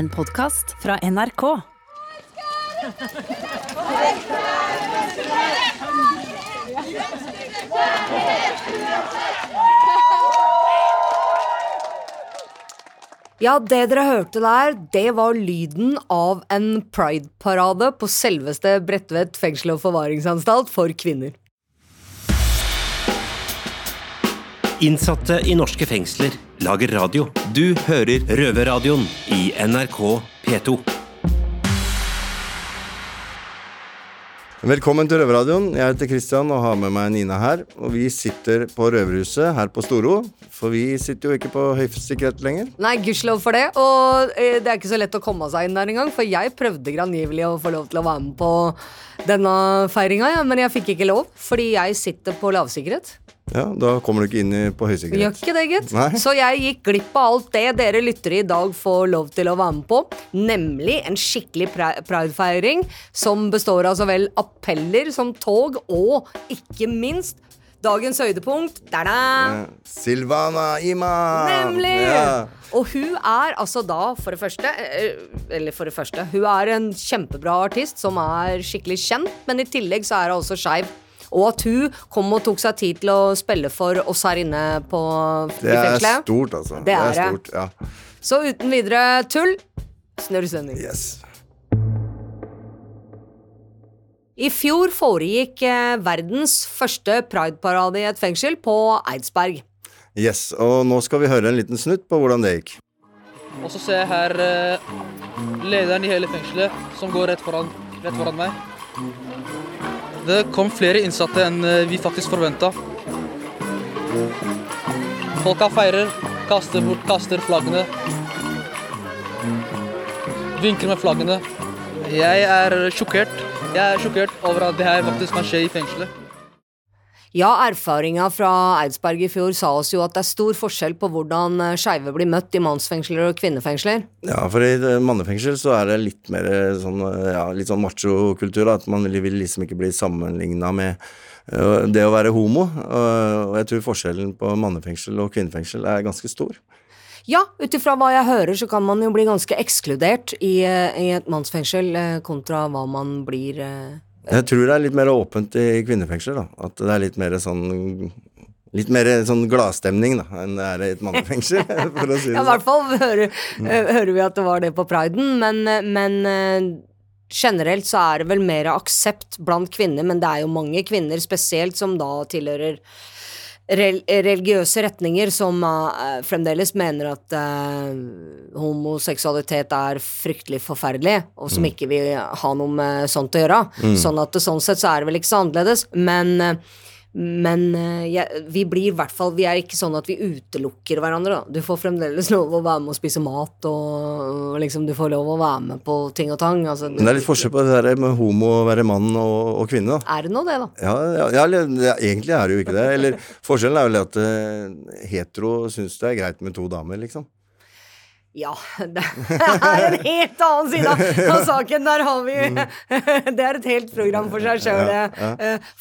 En podkast fra NRK. Ja, det dere hørte der, det var lyden av en prideparade på selveste Bredtvet fengsel og forvaringsanstalt for kvinner. Innsatte i norske fengsler lager radio. Du hører Røverradioen i NRK P2. Velkommen til Røverradioen. Jeg heter Kristian og har med meg Nina her. Og vi sitter på Røverhuset her på Storo, for vi sitter jo ikke på høysikkerhet lenger. Nei, gudskjelov for det. Og eh, det er ikke så lett å komme seg inn der engang, for jeg prøvde grangivelig å få lov til å være med på denne feiringa, ja, men jeg fikk ikke lov, fordi jeg sitter på lavsikkerhet. Ja, Da kommer du ikke inn på Gjør høysikkerhet. ikke det, gitt. Så jeg gikk glipp av alt det dere lyttere i dag får lov til å være med på. Nemlig en skikkelig pri- pridefeiring som består av så vel appeller som tog, og ikke minst dagens høydepunkt. Da-da! Ja. Silvana Ima! Nemlig! Ja. Og hun er altså da, for det første eh, Eller for det første, hun er en kjempebra artist som er skikkelig kjent, men i tillegg så er hun også skeiv. Og at hun kom og tok seg tid til å spille for oss her inne på i Det er fengselet. stort, altså. Det er det. stort, ja. Så uten videre tull, snurr stemning. Yes. I fjor foregikk eh, verdens første prideparade i et fengsel på Eidsberg. yes. Og nå skal vi høre en liten snutt på hvordan det gikk. Og så ser jeg her eh, lederen i hele fengselet som går rett foran, rett foran meg. Det kom flere innsatte enn eh, vi faktisk forventa. Folka feirer, kaster bort, kaster flaggene. Vinker med flaggene. Jeg er sjokkert. Jeg er sjokkert over at det her faktisk kan skje i fengselet. Ja, erfaringa fra Eidsberg i fjor sa oss jo at det er stor forskjell på hvordan eh, skeive blir møtt i mannsfengsler og kvinnefengsler. Ja, for i mannefengsel så er det litt mer eh, sånn, eh, ja, litt sånn machokultur. da, At man vil liksom ikke bli sammenligna med det å være homo. Og og jeg tror forskjellen på mannefengsel og kvinnefengsel er ganske stor. Ja, ut ifra hva jeg hører, så kan man jo bli ganske ekskludert i, i et mannsfengsel kontra hva man blir Jeg tror det er litt mer åpent i kvinnefengsel. da, At det er litt mer sånn Litt mer sånn gladstemning da, enn det er i et mannefengsel. for å si det Ja, i hvert fall hører, hører vi at det var det på priden, men, men eh, generelt så er det vel mer aksept blant kvinner, men det er jo mange kvinner spesielt som da tilhører religiøse retninger som eh, fremdeles mener at eh, homoseksualitet er fryktelig forferdelig, og som ikke vil ha noe med sånt å gjøre. Sånn at det, sånn sett så er det vel ikke så annerledes, men eh, men eh, jeg, vi blir i hvert fall Vi er ikke sånn at vi utelukker hverandre. Da. Du får fremdeles lov å være med og spise mat, og, og liksom du får lov å være med på ting og tang. Altså, Men det er litt forskjell på det der med homo å være mann og, og kvinne. da. er det nå det, da? Ja, ja, ja, ja, egentlig er det jo ikke det. Eller Forskjellen er vel at eh, hetero syns det er greit med to damer, liksom. Ja, det er en helt annen side av saken. Der har vi Det er et helt program for seg sjøl.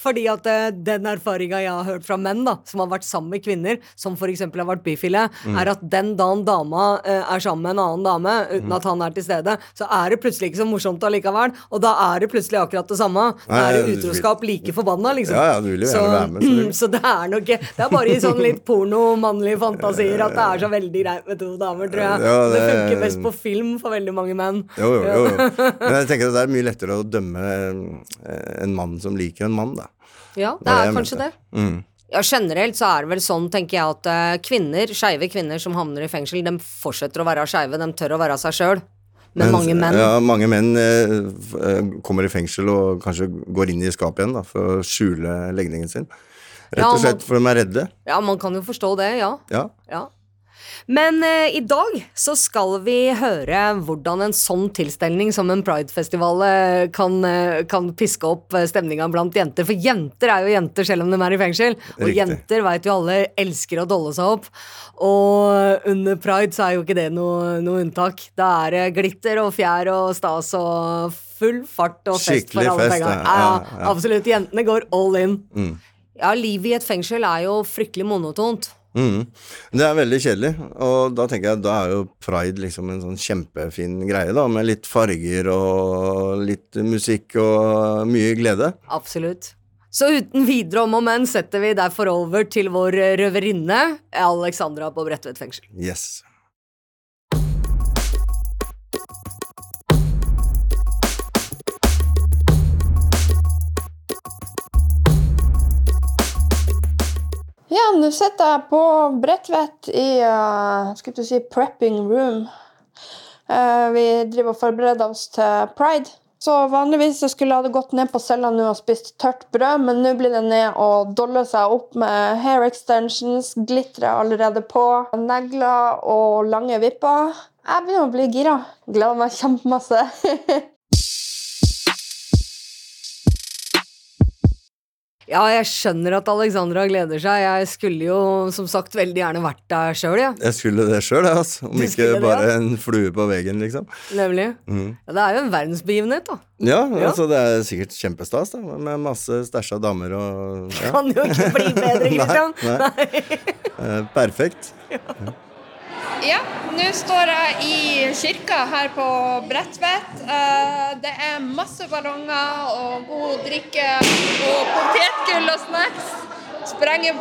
Fordi at eh, den erfaringa jeg har hørt fra menn da som har vært sammen med kvinner, som f.eks. har vært bifile, er at den dagen dama eh, er sammen med en annen dame uten at han er til stede, så er det plutselig ikke så morsomt allikevel. Og da er det plutselig akkurat det samme. Da er det utroskap like forbanna, liksom. Ja, ja, du vil jo gjerne være med, selvfølgelig. så det er nok Det er bare i sånn litt porno, mannlige fantasier at det er så veldig greit med to damer, tror jeg. Ja, det, det- funker best på film for veldig mange menn. Jo, jo, jo. jo. Men jeg tenker at det er mye lettere å dømme eh, en mann som liker en mann, da. Ja, det Det er jeg kanskje det. Mm. Ja, Generelt så er det vel sånn, tenker jeg, at eh, kvinner, skeive kvinner som havner i fengsel, de fortsetter å være skeive, de tør å være seg sjøl. Men, mange menn Ja, mange menn eh, eh, kommer i fengsel og kanskje går inn i skapet igjen da, for å skjule legningen sin. Rett Ja, og slett for de er redde. Ja, man kan jo forstå det, ja. Ja. ja. Men eh, i dag så skal vi høre hvordan en sånn tilstelning som en pridefestival eh, kan, eh, kan piske opp eh, stemninga blant jenter. For jenter er jo jenter selv om de er i fengsel. Og Riktig. jenter vet jo alle elsker å dolle seg opp. Og under pride så er jo ikke det noe, noe unntak. Da er det glitter og fjær og stas og full fart og fest for Skikkelig alle fest, ja. Ja, Ja, ja, ja. absolutt. Jentene går all in. Mm. Ja, livet i et fengsel er jo fryktelig monotont. Mhm. Det er veldig kjedelig, og da tenker jeg da er jo pride liksom en sånn kjempefin greie, da, med litt farger og litt musikk og mye glede. Absolutt. Så uten videre om og men setter vi derfor over til vår røverinne, Alexandra på Bredtvet fengsel. Yes. Ja, nu sitter jeg på Bredtvet i uh, skal du si, prepping room. Uh, vi driver og forbereder oss til pride. Så vanligvis så skulle jeg ha gått ned på cella nå og spist tørt brød, men nå blir det ned og dolle seg opp med hair extensions, glitter allerede på, negler og lange vipper. Jeg begynner å bli gira. Gleder meg kjempemasse. Ja, jeg skjønner at Alexandra gleder seg. Jeg skulle jo som sagt veldig gjerne vært der sjøl, ja. Jeg skulle det sjøl, altså. Om ikke det, bare ja. en flue på veggen, liksom. Nemlig. Mhm. Ja, det er jo en verdensbegivenhet, da. Ja, Ja. altså det er sikkert kjempestas, da. Med masse stæsja damer og ja. Kan jo ikke bli bedre, Christian. Nei, nei. Eh, perfekt. Ja, nu står jag i kyrkan här på Bredtvet. Eh, det Det er masse ballonger och god dricka och potetgull och snacks. Spränger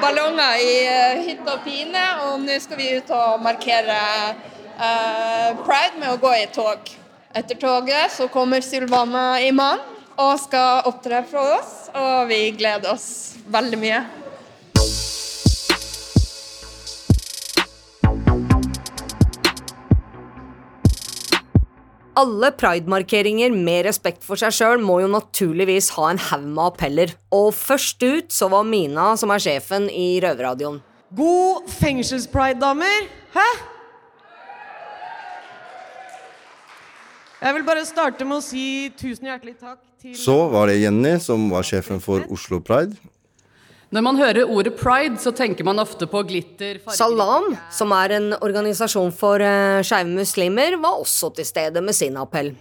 ballonger i eh, hytt och pine, och nu ska vi ut och markera eh, pride med att gå i tåg. Efter tåget så kommer Sylvana Iman och ska uppträda för oss, och vi gläder oss väldigt mycket. Alle pridemarkeringer med respekt for seg sjøl må jo naturligvis ha en haug med appeller. Og først ut så var Mina, som er sjefen i Røverradioen. God fengselspride, damer. Hæ? Jeg vil bare starte med å si tusen hjertelig takk til Så var det Jenny, som var sjefen for Oslo Pride. Når man hører ordet pride, så tenker man ofte på glitter, Salam, som er en organisasjon for uh, skeive muslimer, var også til stede med sin appell.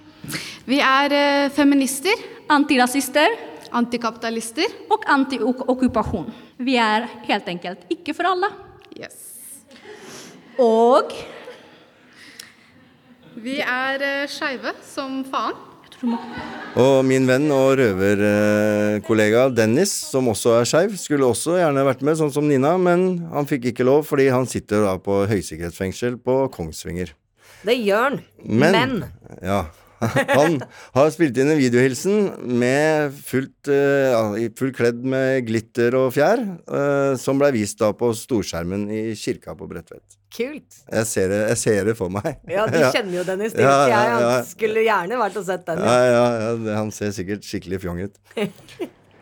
Vi er eh, feminister, antirasister, antikapitalister og antiokkupasjon. Vi er helt enkelt ikke for alle. Og Vi er uh, skeive som faen. Og min venn og røverkollega Dennis, som også er skeiv, skulle også gjerne vært med, sånn som Nina, men han fikk ikke lov fordi han sitter da på høysikkerhetsfengsel på Kongsvinger. Det gjør han. Men, Men Ja. Han har spilt inn en videohilsen med fullt, eh, ja, i full kledd med glitter og fjær, eh, som ble vist da på storskjermen i kirka på Bredtvet. Kult. Jeg ser det, jeg ser det for meg. Ja, du kjenner jo Dennis, det Ja, ja, jeg. Han ja. skulle gjerne vært og sett den. Ja, Ja. ja, ja, han ser sikkert skikkelig fjong ut.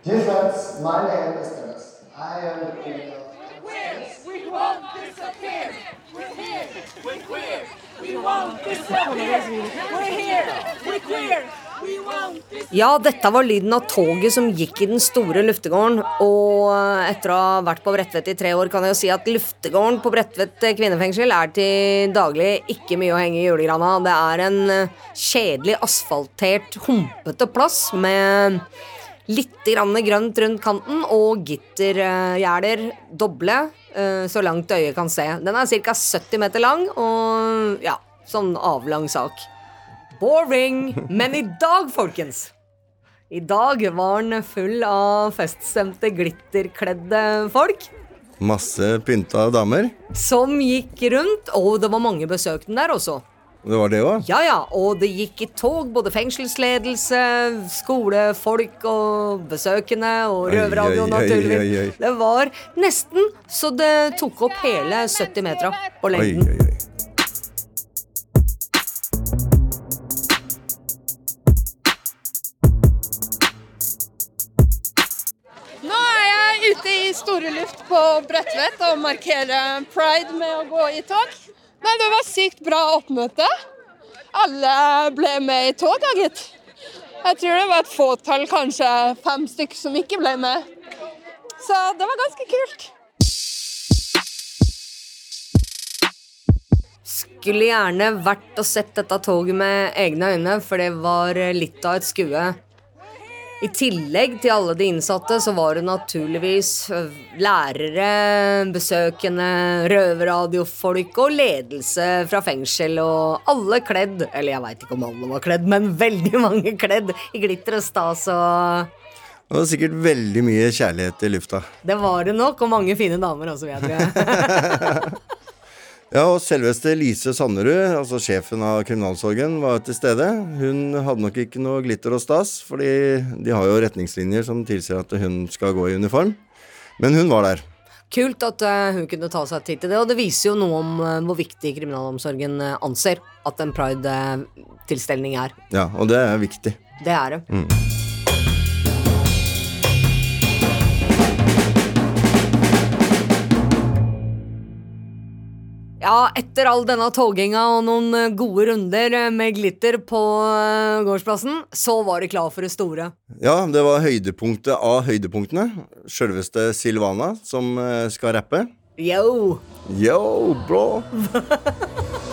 Dear friends, my name is Dennis. I am the king of We won't disappear. We're here. We're queer. We won't disappear. We're here. We're queer. Ja, detta var lyden av tåget som gick i den stora luftegården. Och efter att ha varit på Bredtvet i tre år, kan jag säga att luftegården på Bredtvet kvinnefengsel är till daglig inte mycket att hänga i julgranen. Det är en kedlig asfalterad, humpete plats med lite grann grönt runt kanten och gittergärder, dubbla, eh, så långt ögat kan se. Den är cirka 70 meter lång och ja, sån avlång sak. Boring! Men i dag, folkens I dag var den full av feststemte, glitterkledde folk Masse pynta damer. som gikk rundt, og det var mange besøkende der også. Det var det òg. Ja, ja, og det gikk i tog, både fengselsledelse, skolefolk og besøkende, og Oi, røverradio, oi, oi, naturligvis. oi, oi. Det var nesten så det tok opp hele 70 meter på Oi, lengden. oi, oi. Nå ute i store på Bredtvet og markerer pride med å gå i tog. Men det var sykt bra oppmøte. Alle ble med i tåget. Jag gitt. Jeg tror det var et fåtall, kanskje fem stykker, som ikke ble med. Så det var ganske kult. Skulle gjerne vært og sett dette toget med egne øyne, for det var litt av et skue. I tillegg til alle de innsatte, så var det naturligvis øh, lærere, besøkende, røverradiofolk og ledelse fra fengsel, og alle kledd Eller jeg veit ikke om alle var kledd, men veldig mange kledd i glitter og stas og Det var sikkert veldig mye kjærlighet i lufta. Det var det nok, og mange fine damer også, vet jeg. Ja, og selveste Lise Sanderud, altså sjefen av kriminalomsorgen, var til stede. Hun hadde nok ikke noe glitter og stas, fordi de har jo retningslinjer som tilsier at hun skal gå i uniform. Men hun var der. Kult at øh, hun kunne ta seg tid til det, og det viser jo noe om øh, hvor viktig kriminalomsorgen øh, anser at en pride-tilstelning er. Ja, og det er viktig. Det er det. Mm. Ja, etter all denne togginga og noen øh, gode runder øh, med glitter på øh, gårdsplassen, så var de klar for det store. Ja, det var høydepunktet av høydepunktene. Sjølveste Silvana som eh, skal rappe. Yo! Yo, bro!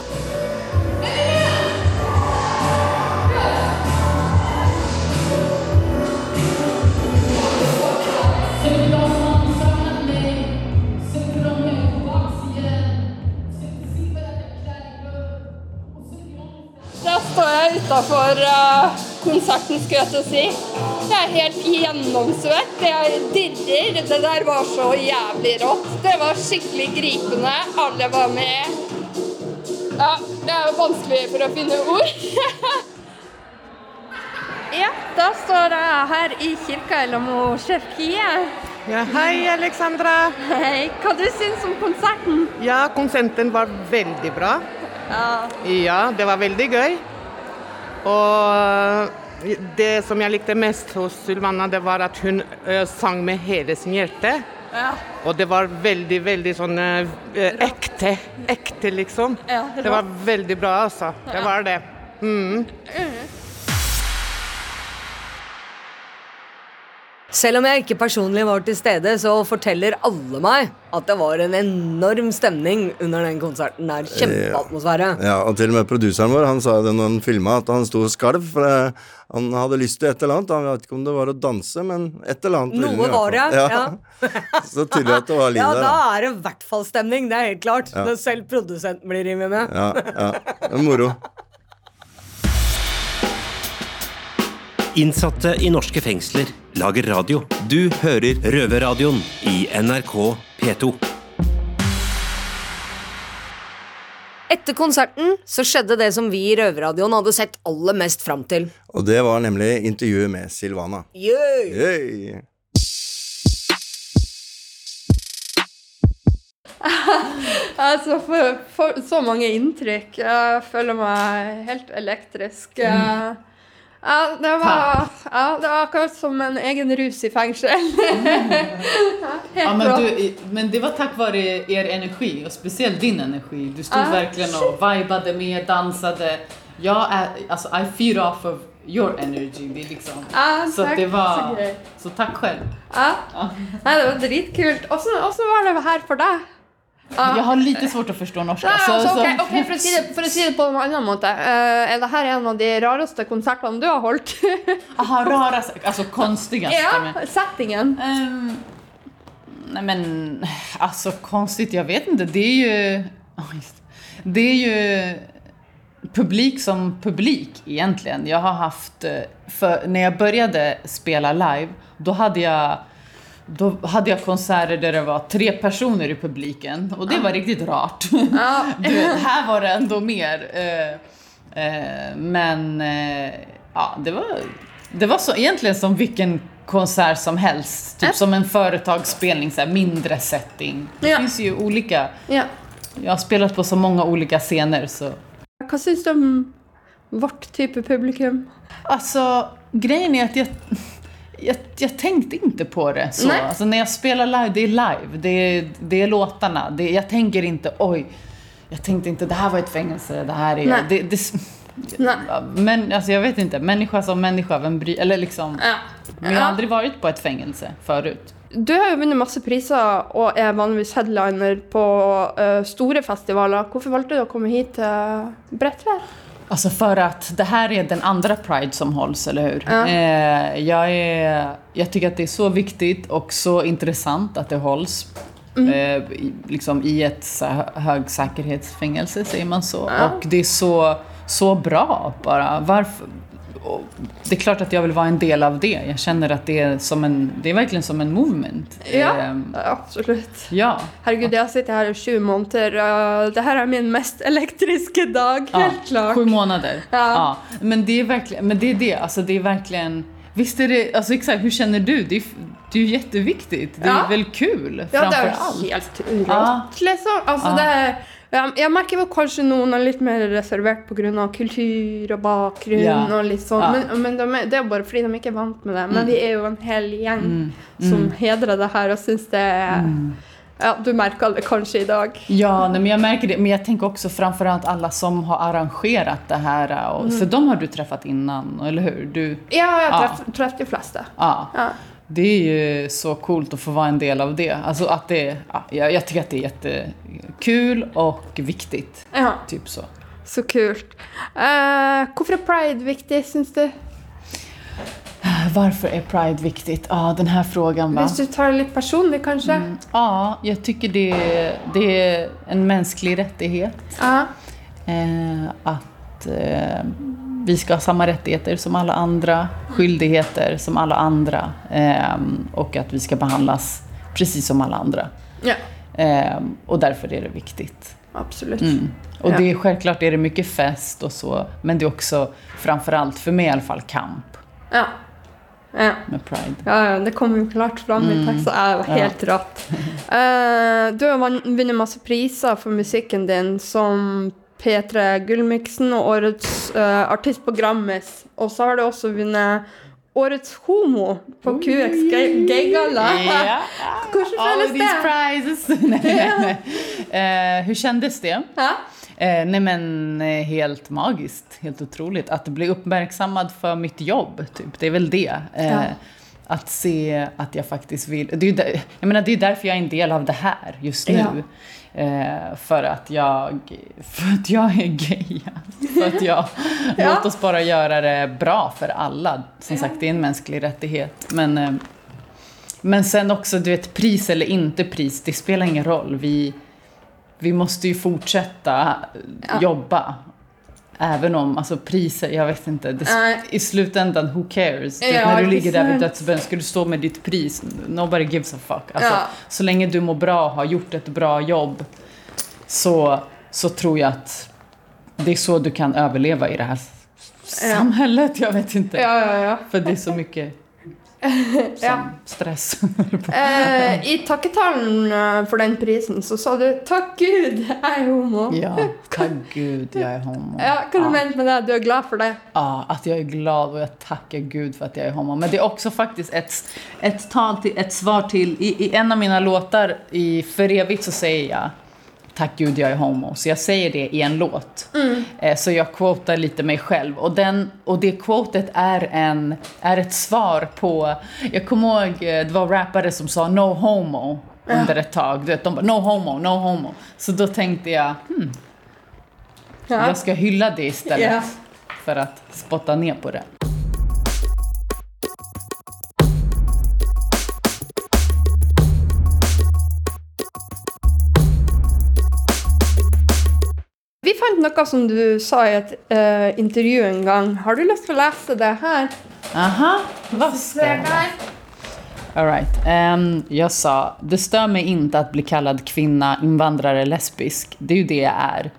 Jeg utafor konserten, skulle jeg til å si. Jeg er helt gjennomsvett. Jeg dirrer. Det der var så jævlig rått. Det var skikkelig gripende. Alle var med. Ja, det er vanskelig for å finne ord. ja, da står jeg her i kirka i lag med. Ja, hei, Alexandra. Hei. Hva du syns om konserten? Ja, konserten var veldig bra. Ja. Ja, det var veldig gøy. Og det som jeg likte mest hos Sylvana, det var at hun eh, sang med hele sin hjerte. Ja. Og det var veldig, veldig sånn eh, ekte. Ekte, liksom. Ja, det var veldig bra, altså. Det var det. Mm. Selv om jeg ikke personlig var til stede, så forteller alle meg at det var en enorm stemning under den konserten der. Kjempeatmosfære. Ja, og til og med produseren vår Han sa det når han filma, at han sto og skalv. For det, han hadde lyst til et eller annet. Han vet ikke om det var å danse, men et eller annet. Noe var det, fall. ja. Så tydelig at det var liv Ja, der. da da. er det i hvert fall stemning. Det er helt klart. Ja. Når selv produsenten blir med. Ja, ja. Det er moro. Innsatte i norske fengsler lager radio. Du hører Røverradioen i NRK P2. Etter konserten så skjedde det som vi i Røverradioen hadde sett aller mest fram til. Og det var nemlig intervjuet med Silvana. Yay! Yay. Altså, for, for så mange inntrykk. Jeg føler meg helt elektrisk. Mm. Ja, det var, ja, det var akkurat som en egen rus i ja, helt Ja, men, du, men det var tack vare er energi och speciellt din energi. Du stod Ja. verkligen och vibade med, dansade. Jag är, alltså I feed off of your energy. Det liksom, Ja, så tack, det var, så så tack själv. Ja. Nei, det var dritkult. Åssen var det her for deg? Ja. Jag har lite svårt att förstå norska. Nei, så, altså, så, ok, ok, for, å si det, for å si det på en annen måte. eh, er det her en av de rareste konsertene du har holdt? Aha, rara, alltså konstigaste. ja, settingen. Ehm, nej men, alltså konstigt, jag vet inte. Det är ju... Det är ju publik som publik egentligen. Jag har haft, eh, för när jag började spela live, då hade jag då hade jag konserter där det var tre personer i publiken och det var riktigt rart. du vet, här var det ändå mer. Eh, eh, men eh, ja, det var, det var så egentligen som vilken konsert som helst. Typ som en företagsspelning, så här, mindre setting. Det Ja. finns ju olika. Ja. Jag har spelat på så många olika scener så. Hva syns du om vårt type publikum? Alltså, grejen är att jag, jag, jag tänkte inte på det så. Nej. Alltså, när jag spelar live, det är live. Det är, det är låtarna. Det, jag tänker inte, oj, jag tänkte inte det här var ett fängelse, det här är... Nej. Det, det, Nej. men alltså jag vet inte, människa som människa, vem bryr Eller liksom... Ja. Jag har Ja. aldrig varit på ett fängelse förut. Du har jo vunnet masse priser og er vanligvis headliner på eh, store festivaler. Hvorfor valgte du å komme hit til Bredtvet? Alltså för att det här är den andra Pride som hålls, eller hur? Ja. Eh, jag, är, jag tycker att det är så viktigt och så intressant att det hålls Mm. eh, liksom i ett så här högsäkerhetsfängelse, säger man så. Ja. Och det är så, så bra bara. Varför? Det är klart att jag vill vara en del av det. Jag känner att det är, som en, det är verkligen som en movement. Ja, Ehm, absolutt. ja. Herregud, jeg har sittet her i sju måneder. og det her er min mest elektriske dag, Ja, helt klart. Sju månader. Ja. Men det är verkligen, men det är det, alltså det är verkligen Visst är det, alltså exakt, hur känner du? Det är, det är ju jätteviktigt. Det är Ja. väl kul Ja, det jo helt Ja. rått, liksom. Altså, Ja. det er ja, Jeg merker vel kanskje noen er litt mer reservert pga. kultur og bakgrunn Ja. og litt sånn, Ja. men, men de er, det er jo bare fordi de ikke er vant med det. Men Mm. vi er jo en hel gjeng Mm. som Mm. hedrer det her og syns det er Ja, du merker det kanskje i dag. Ja, nej, men jag märker det. Men jag tänker också framförallt alla som har arrangerat det här. Och, Mm. För de har du träffat innan, eller hur? Du, Ja, jeg Ja. har treff- truffet de fleste. ja. Ja. Det är ju så coolt att få vara en del av det. Alltså att det, ja, jag, tycker att det är jättekul och viktigt. Ja. Typ så. Så kult. Eh, hvorfor er pride viktig, syns du? Varför är Pride viktigt? Ja, den här frågan va? Hvis du tar det litt personlig, kanskje? Ja, jag tycker det, det är en mänsklig rättighet. Ja. Eh, att eh, vi ska ha samma rättigheter som alla andra, skyldigheter som alla andra eh, och att vi ska behandlas precis som alla andra. Ja. Eh, och därför är det viktigt. Absolut. Mm. Och Ja. det är självklart är det mycket fest och så, men det är också framförallt, för mig i alla fall, kamp Ja. ja. med Pride. Ja, ja, det kommer klart fram i Mm. jo Ja. helt rått. Eh, du har vunnet masse priser for musikken din, som P3 Gullmiksen og årets uh, artist på Grammis. Og så har du også vunnet Årets homo på QX Gay- Gaygalla. Ja. Hvordan All føles these det? prizes! nej, nej, nej. Eh, hur kändes det? Ja. Eh, nej men eh, helt magiskt, helt otroligt. Att bli uppmärksammad för mitt jobb, typ. Det är väl det. Eh, Ja. Att se att jag faktiskt vill... Det är, ju där, jag menar, det är därför jag är en del av det här just nu. Ja. Eh, för att jag för att jag är gay. För att jag... Ja. Låt oss bara göra det bra för alla. Som sagt, det är en mänsklig rättighet. Men, eh, men sen också, du vet, pris eller inte pris, det spelar ingen roll. Vi, vi måste ju fortsätta Ja. jobba. Även om, alltså priser, jag vet inte. Det, Nej. I slutändan, who cares? Ja, när du ligger där vid dödsbädden, ska du stå med ditt pris? Nobody gives a fuck. Alltså, Ja. Så länge du mår bra och har gjort ett bra jobb så, så tror jag att det är så du kan överleva i det här samhället. Jag vet inte. Ja, ja, ja. För det är så mycket Ja. stress. Eh, I takketalen eh, for den prisen så sa du 'takk Gud, jeg er homo'. ja, tack gud jag är homo. Ja, Hva du mente med det? Du er glad for det? Ja, att jag är glad och jag tackar Gud för att jag är homo. Men det är också faktiskt ett, ett, tal till, ett svar till, i, i en av mina låtar i För evigt så säger jag Tack Gud jag är homo. Så jag säger det i en låt. Mm. Eh, Så jag quotar lite mig själv. Och, den, och det quotet är, en, är ett svar på... Jag kommer ihåg, eh, det var rappare som sa no homo under ett tag. Du vet, de bara no homo, no homo. Så då tänkte jag, hmm, Ja. jag ska hylla det istället. Ja. För att spotta ner på det. Vi fant noe som du sa i et eh, intervju en gang. Har du lyst til å lese det her? Aha, vad jag der. All right. Ehm, jag sa, det stör mig inte att bli kallad kvinna, invandrare, lesbisk. Det är ju det jag är.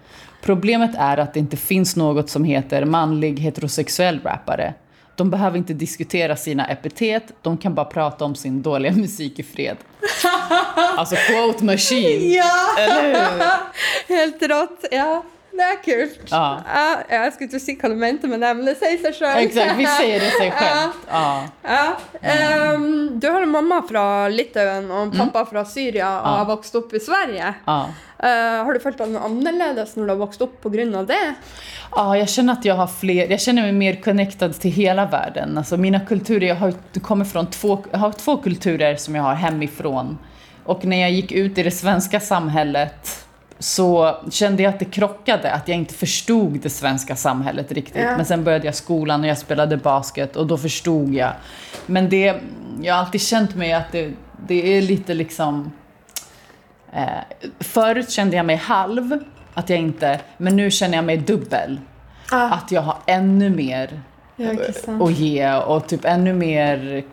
Problemet är att det inte finns något som heter manlig heterosexuell rappare. De behöver inte diskutera sina epitet, de kan bara prata om sin dåliga musik i fred. Alltså quote machine. Ja! Eller hur? Helt rått. Ja, det er kult. Ja. Ja, jeg skulle mente med det, men det sier seg sjøl. Exakt, vi säger det sig självt. Ja. Ja. ehm, du har en mamma fra Litauen og en pappa fra Syria og Ja. har vokst opp i Sverige. Eh, har du deg noe annerledes når du har vokst opp pga. det? Ja, jag känner att jag har fler, jag känner mig mer connectad till hela världen. Alltså mina kulturer, jag har jag kommer från två, jag har två kulturer som jag har hemifrån. Och när jag gick ut i det svenska samhället så kände jag att det krockade, att jag inte förstod det svenska samhället riktigt. Ja. Men sen började jag skolan och jag spelade basket och då förstod jag. Men det, jag har alltid känt mig att det, det är lite liksom... Eh, förut kände jag mig halv, att jag inte, men nu känner jag mig dubbel. Ah. Att jag har ännu mer Ja, att ge och typ ännu mer,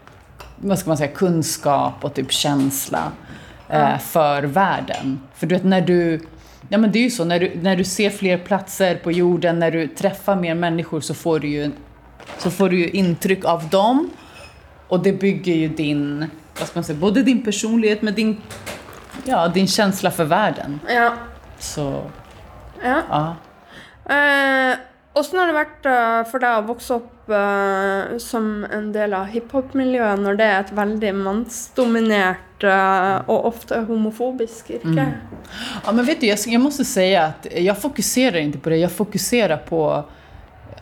vad ska man säga, kunskap och typ känsla eh, för världen. För du vet när du, ja men det är ju så, när du, när du ser fler platser på jorden, när du träffar mer människor så får du ju, så får du ju intryck av dem. Och det bygger ju din, vad ska man säga, både din personlighet men din, ja, din känsla för världen. Ja. Så, ja. ja. Eh, Åssen har det vært eh, for deg å vokse opp eh, som en del av hiphop-miljøet, når det er et veldig mannsdominert eh, og ofte homofobisk yrke? Mm. Ja, men vet du, jag, jag måste säga att jag fokuserar inte på det. Jag fokuserar på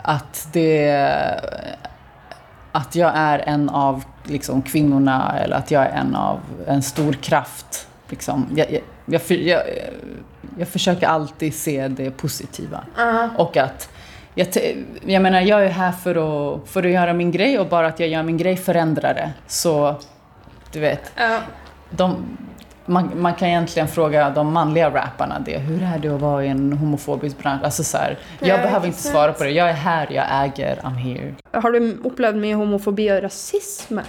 att det... Att jag är en av liksom, kvinnorna eller att jag är en av en stor kraft. Liksom. Jag, jag, jag, jag, försöker alltid se det positiva. Ja. Och att jag, jag menar, jag är här för att, för att göra min grej och bara att jag gör min grej förändrar det. Så, du vet. Ja. De, man, man kan egentligen fråga de manliga rapparna det. Hur är det att vara i en homofobisk bransch? Alltså så här, jag Ja, behöver inte svara på det. Jag är här, jag äger, I'm here. Har du opplevd mye homofobi og rasisme?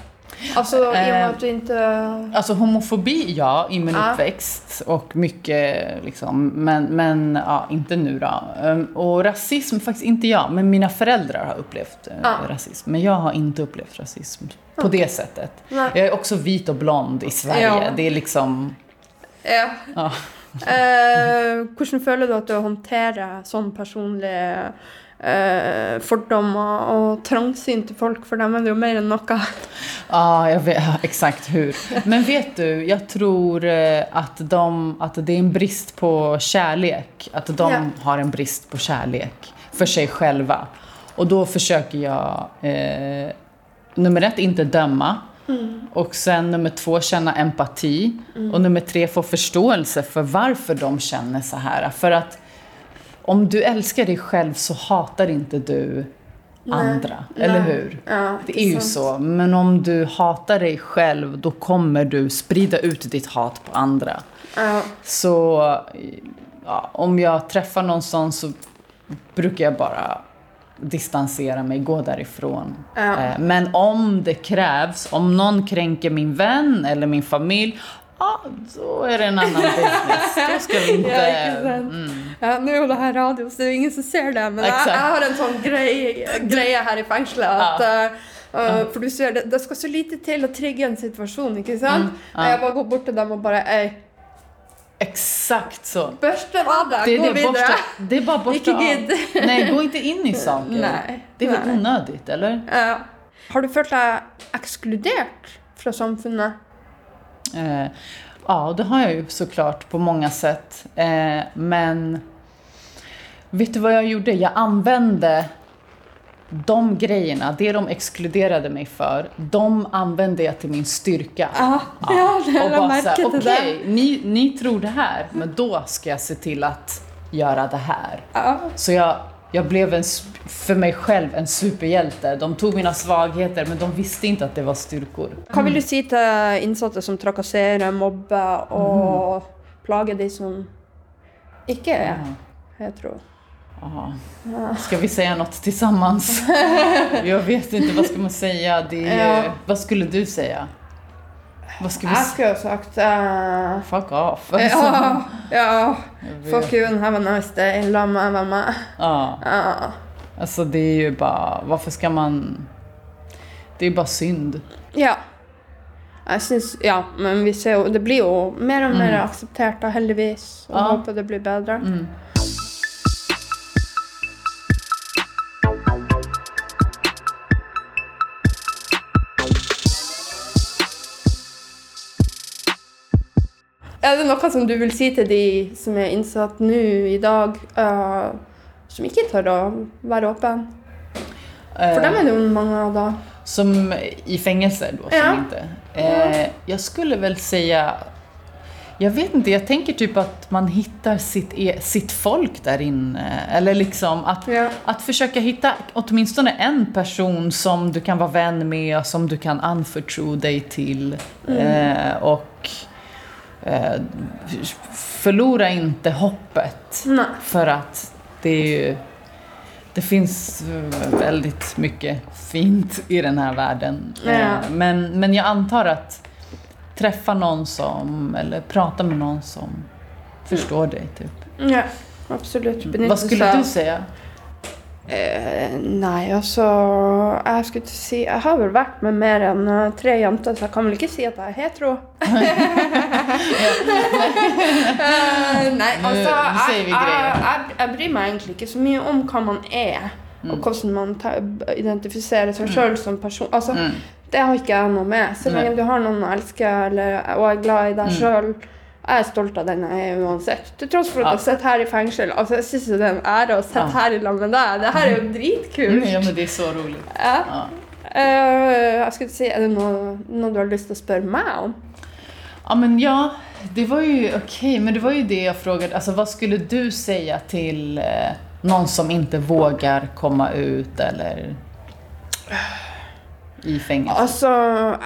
Altså i og med Eh, at du ikke Alltså homofobi, ja, i min Ja. uppväxt och mycket liksom, men, men ja, inte nu då. Ehm, Och rasism faktiskt inte jag, men mina föräldrar har upplevt Ja. rasism. Men jag har inte upplevt rasism på Okej. det sättet. Nej. Jag är också vit och blond i Sverige. Ja. Det är liksom, Ja. ja. Eh, hvordan føler du at du håndterer sånn personlige eh, fordommer og trangsynt til folk? For dem er det jo mer enn noe. Ja, jag vet, exakt hur. Men vet du, jag tror eh, att, de, att det är en brist på kärlek. Att de Ja. har en brist på kärlek för sig själva. Och då försöker jag, eh, nummer ett, inte döma. Mm. Och sen nummer två, känna empati. Mm. Och nummer tre, få förståelse för varför de känner så här. För att om du älskar dig själv så hatar inte du Nej. andra. Eller Nej. hur? Ja, Det är ju sant. så. Men om du hatar dig själv, då kommer du sprida ut ditt hat på andra. Ja. Så ja, om jag träffar någon sån så brukar jag bara distansera mig, gå därifrån. Eh, Men om det krävs, om någon kränker min vän eller min familj, ja, då är det en annan business. Då ska vi inte... Ja? Mm. Ja, er jo det her radio, så det jo ingen som ser det, men Exakt. jeg har en sånn greie, greie her i fengselet at eh, eh, For du ser, det, det skal så lite til å trigge en situasjon, ikke sant? Mm, ja. Jeg bare går bort til dem og bare Ei, Exakt så. børste av Det är gå det, videre. borsta, det är bara borsta av. Nej, gå inte in i saker. Nej, det är väl nej. onödigt, eller? Ja. Har du følt deg ekskludert fra samfunnet? Eh, ja, det har jag ju såklart på många sätt. Eh, men vet du vad jag gjorde? Jag använde de grejerna, det de exkluderade mig för, de använde jag till min styrka. Ja, ja, det bara merke så här, til okej, ni, ni tror det här, men då ska jag se till att göra det här. Ja. Så jag, jag blev en, för mig själv en superhjälte. De tog mina svagheter, men de visste inte att det var styrkor. Hva vil du si til innsatte som trakasserer, mobber og plager de som ikke er hetero? Ja. Ja. Ska vi säga något tillsammans? Jag vet inte, vad ska man säga? Det är, Ja. Vad skulle du säga? Vad ska vi säga? skulle jo sagt eh, Fuck off. Ja, ja. Jag Fuck you and have a nice day. La meg være med. Ja. Ja. Alltså det är ju bara, varför ska man... Det är ju bara synd. ja. Jeg syns Ja, men vi ser Det blir jo mer og mer Mm. akseptert, da, heldigvis. Og Ja. håper det blir bedre. Mm. Er det noe som du vil si til de som er innsatt nå i dag, eh, som ikke tør å være åpen? For dem är det ju många av då. Som i fängelse då, som Ja. inte. Eh, jag skulle väl säga... Jag vet inte, jag tänker typ att man hittar sitt, e- sitt folk där inne. Eller liksom att, att försöka hitta åtminstone en person som du kan vara vän med som du kan anförtro dig till. Mm. Eh, och eh, förlora inte hoppet. Nej. För att det är ju... Det finns eh, väldigt mycket fint i den här världen. Ja. Eh, Men, men jag antar att träffa någon som, eller prata med någon som förstår dig typ. Ja, absolutt. Benytte Vad skulle seg- du säga? Eh, nei, altså Jeg skulle ikke si Jeg har vel vært med mer eh, tre jenter, så jeg kan vel ikke si at jeg er hetero. Nei, altså jeg, jeg, jeg, bryr meg egentlig ikke så mye om hva man er, og hvordan man identifiserer seg Mm. sjøl som person. Altså, Mm. Det har ikke jeg noe med. Så lenge du har noen å elske eller, og er glad i deg Mm. sjøl. Jeg er stolt av den jeg er uansett. Til tross for at jeg sitter her i fengsel. Altså, jeg syns det er en ære å sitte her i lag med deg. Det her er jo dritkult. Ja, men det är så roligt. Ja. Ja. Eh, jeg skulle si, Er det noe, noe du har lyst til å spørre meg om? Ja men ja, det var ju okej, men det var ju det jag frågade. Alltså vad skulle du säga till eh, någon som inte vågar komma ut eller i fängelse? Altså,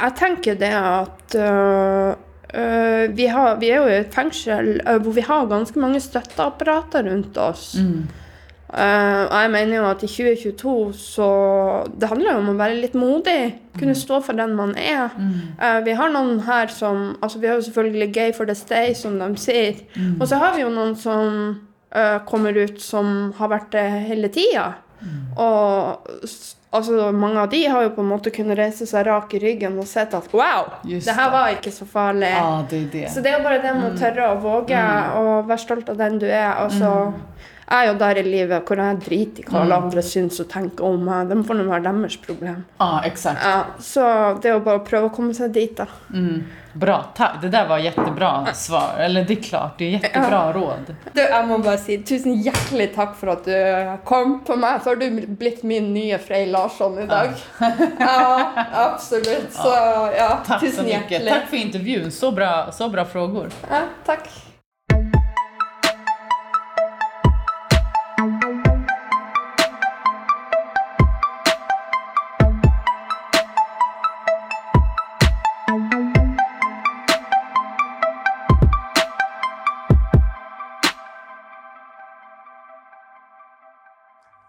jeg tenker det at øh, øh, vi, har, vi er jo i et fengsel øh, hvor vi har ganske mange støtteapparater rundt oss. Mm. Eh, og jeg mener jo at i 2022 så Det handler jo om å være litt modig. Kunne stå for den man er. Eh, vi har noen her som altså Vi har jo selvfølgelig Gay for the Stay, som de sier. Mm. Og så har vi jo noen som eh, kommer ut som har vært det hele tida. Og s- altså, mange av de har jo på en måte kunnet reise seg rak i ryggen og sett at wow, Just det her var ikke så farlig. Ja, det är det. Så det er bare det med å tørre å våge og være stolt av den du er. Altså, Jeg er jo der i livet hvor jeg driter i hva alle andre syns og tenker om meg. De får nå være deres problem. Ja, exakt. Ja, så det er jo bare å prøve å komme seg dit, da. Mm. Bra, tack. Det där var jättebra svar. Eller det är klart, det är jättebra råd. Du, jeg må bare si tusen hjertelig takk for at du kom på meg. Så har du blitt min nye Frey Larsson i dag. Ja, absolutt. Så ja, Tack så tusen mycket. hjertelig. Tack för intervjun. Så bra, så bra frågor. Ja, takk.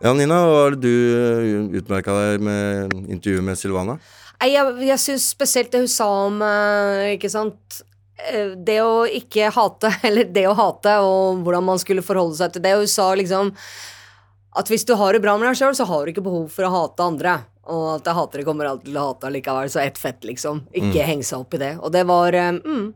Ja, Nina, det du utmerka deg med intervjuet med Silvana? Nei, jeg, jeg syns spesielt det hun sa om eh, Ikke sant eh, Det å ikke hate, eller det å hate, og hvordan man skulle forholde seg til det. Hun sa liksom at hvis du har det bra med deg sjøl, så har du ikke behov for å hate andre. Og at hatere kommer alltid til å hate allikevel, så ett fett, liksom. Ikke Mm. henge seg opp i det. Og det var eh, mm,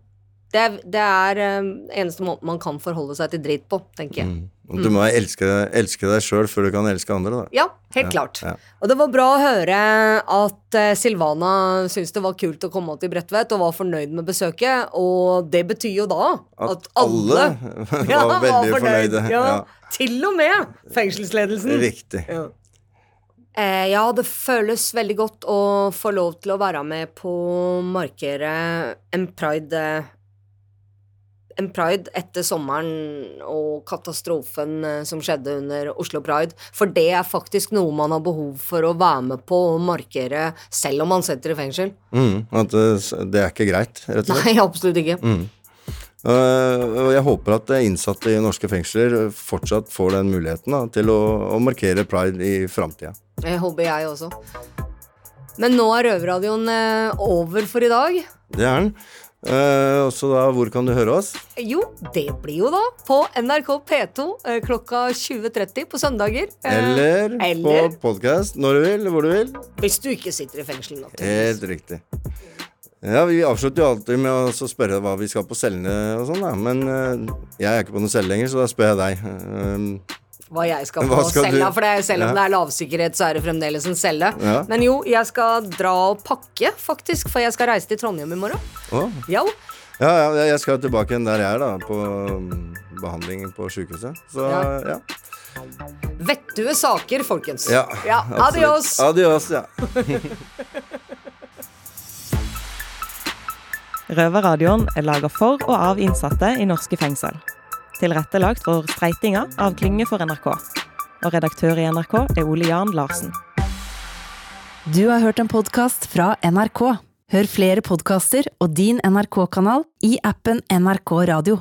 Det, er- det er eh, eneste måten man kan forholde seg til drit på, tenker jeg. Og Du må elske, elske deg sjøl før du kan elske andre, da. Ja, helt Ja, klart. ja. Og det var bra å høre at eh, Silvana syntes det var kult å komme til Bredtvet og var fornøyd med besøket. Og det betyr jo da at, At alle var Ja, veldig fornøyde, Ja. Til og med fengselsledelsen. Riktig. Ja. Eh, ja, det føles veldig godt å få lov til å være med på markere en pride eh, En pride etter sommeren og katastrofen eh, som skjedde under Oslo Pride. For det er faktisk noe man har behov for å være med på og markere selv om man sitter i fengsel. Mm, at det, det er ikke greit, rett og slett. Nei, absolutt ikke. Mm. Uh, og jeg håper at innsatte i norske fengsler fortsatt får den muligheten da, til å, å markere pride i framtida. Det håper jeg også. Men nå er Røverradioen eh, over for i dag. Det er den. Uh, så da, hvor kan du høre oss? Jo, det blir jo da på NRK P2 eh, klokka 20.30 på søndager. Eh, Eller, eller på podkast når du vil, hvor du vil. hvis du ikke sitter i fengsel. Helt riktig. Ja, Vi avslutter jo alltid med å spørre hva vi skal på cellene og sånn. Men uh, jeg er ikke på noen celle lenger, så da spør jeg deg. Hva jeg skal på skal cella, du- for det er, selv om Ja. det er lavsikkerhet, så er det fremdeles en celle. Ja. Men jo, jeg skal dra og pakke, faktisk, for jeg skal reise til Trondheim i morgen. å. Ja, Ja, ja, jeg skal tilbake igjen der jeg er, da. På um, behandling på sjukehuset. Så Ja. ja. Vettue saker, folkens. ja, Ja, adios. Adios, ja. Røverradioen er laga for og av innsatte i norske fengsel. Tilrettelagt for streitinga av Klynge for NRK. Og redaktør i NRK er Ole Jan Larsen. Du har hørt en podkast fra NRK. Hør flere podkaster og din NRK-kanal i appen NRK Radio.